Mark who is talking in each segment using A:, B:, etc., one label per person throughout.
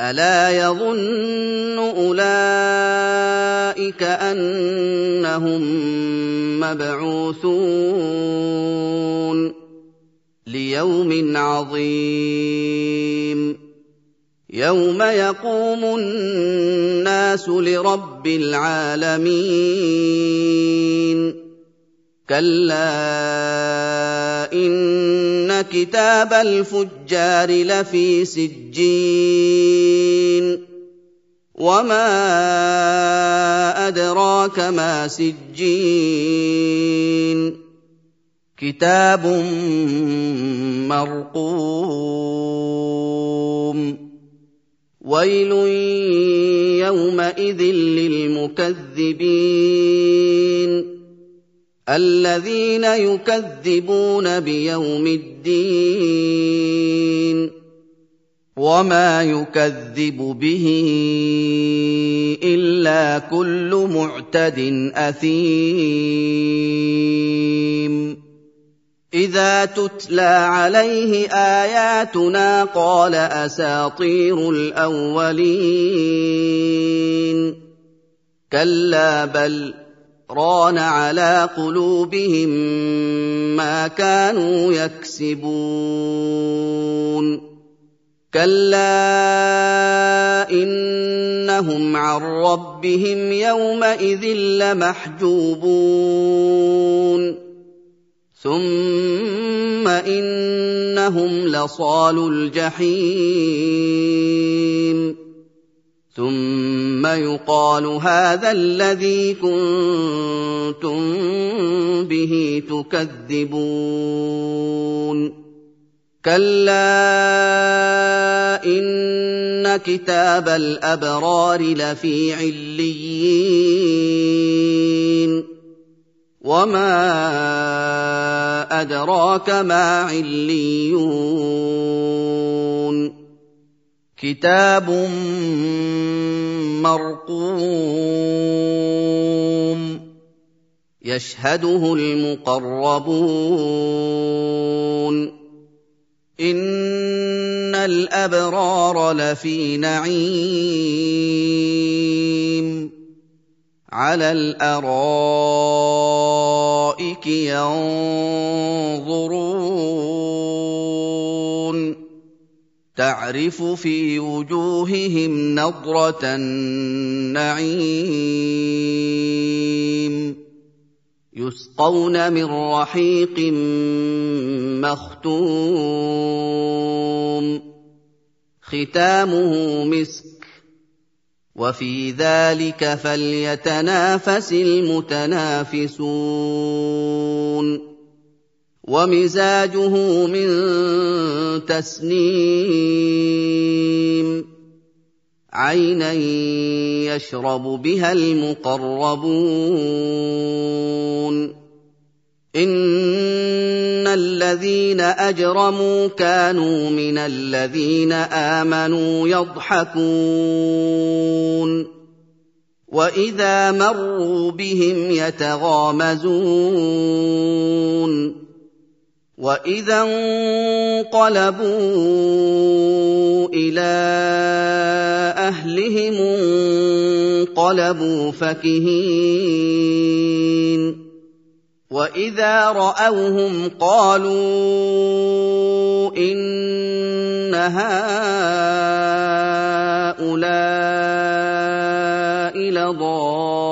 A: ألا يظن أولئك أنهم مبعوثون ليوم عظيم. يوم يقوم الناس لرب العالمين. كلا إن كتاب الفجار لفي سجين. وما ادراك ما سجين كتاب مرقوم ويل يومئذ للمكذبين الذين يكذبون بيوم الدين وما يكذب به الا كل معتد اثيم اذا تتلى عليه اياتنا قال اساطير الاولين كلا بل ران على قلوبهم ما كانوا يكسبون كلا انهم عن ربهم يومئذ لمحجوبون ثم انهم لصال الجحيم ثم يقال هذا الذي كنتم به تكذبون كلا ان كتاب الابرار لفي عليين وما ادراك ما عليون كتاب مرقوم يشهده المقربون ان الابرار لفي نعيم على الارائك ينظرون تعرف في وجوههم نضره النعيم يسقون من رحيق مختوم. ختامه مسك. وفي ذلك فليتنافس المتنافسون. ومزاجه من تسنيم. عينا يشرب بها المقربون ان الذين اجرموا كانوا من الذين امنوا يضحكون واذا مروا بهم يتغامزون واذا انقلبوا إلى اهلهم انقلبوا فكهين واذا راوهم قالوا ان هؤلاء لضالون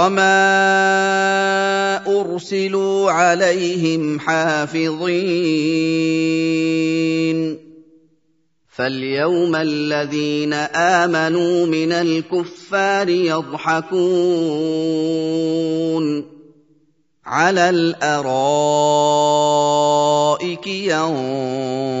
A: وما ارسلوا عليهم حافظين فاليوم الذين امنوا من الكفار يضحكون على الارائك ينظرون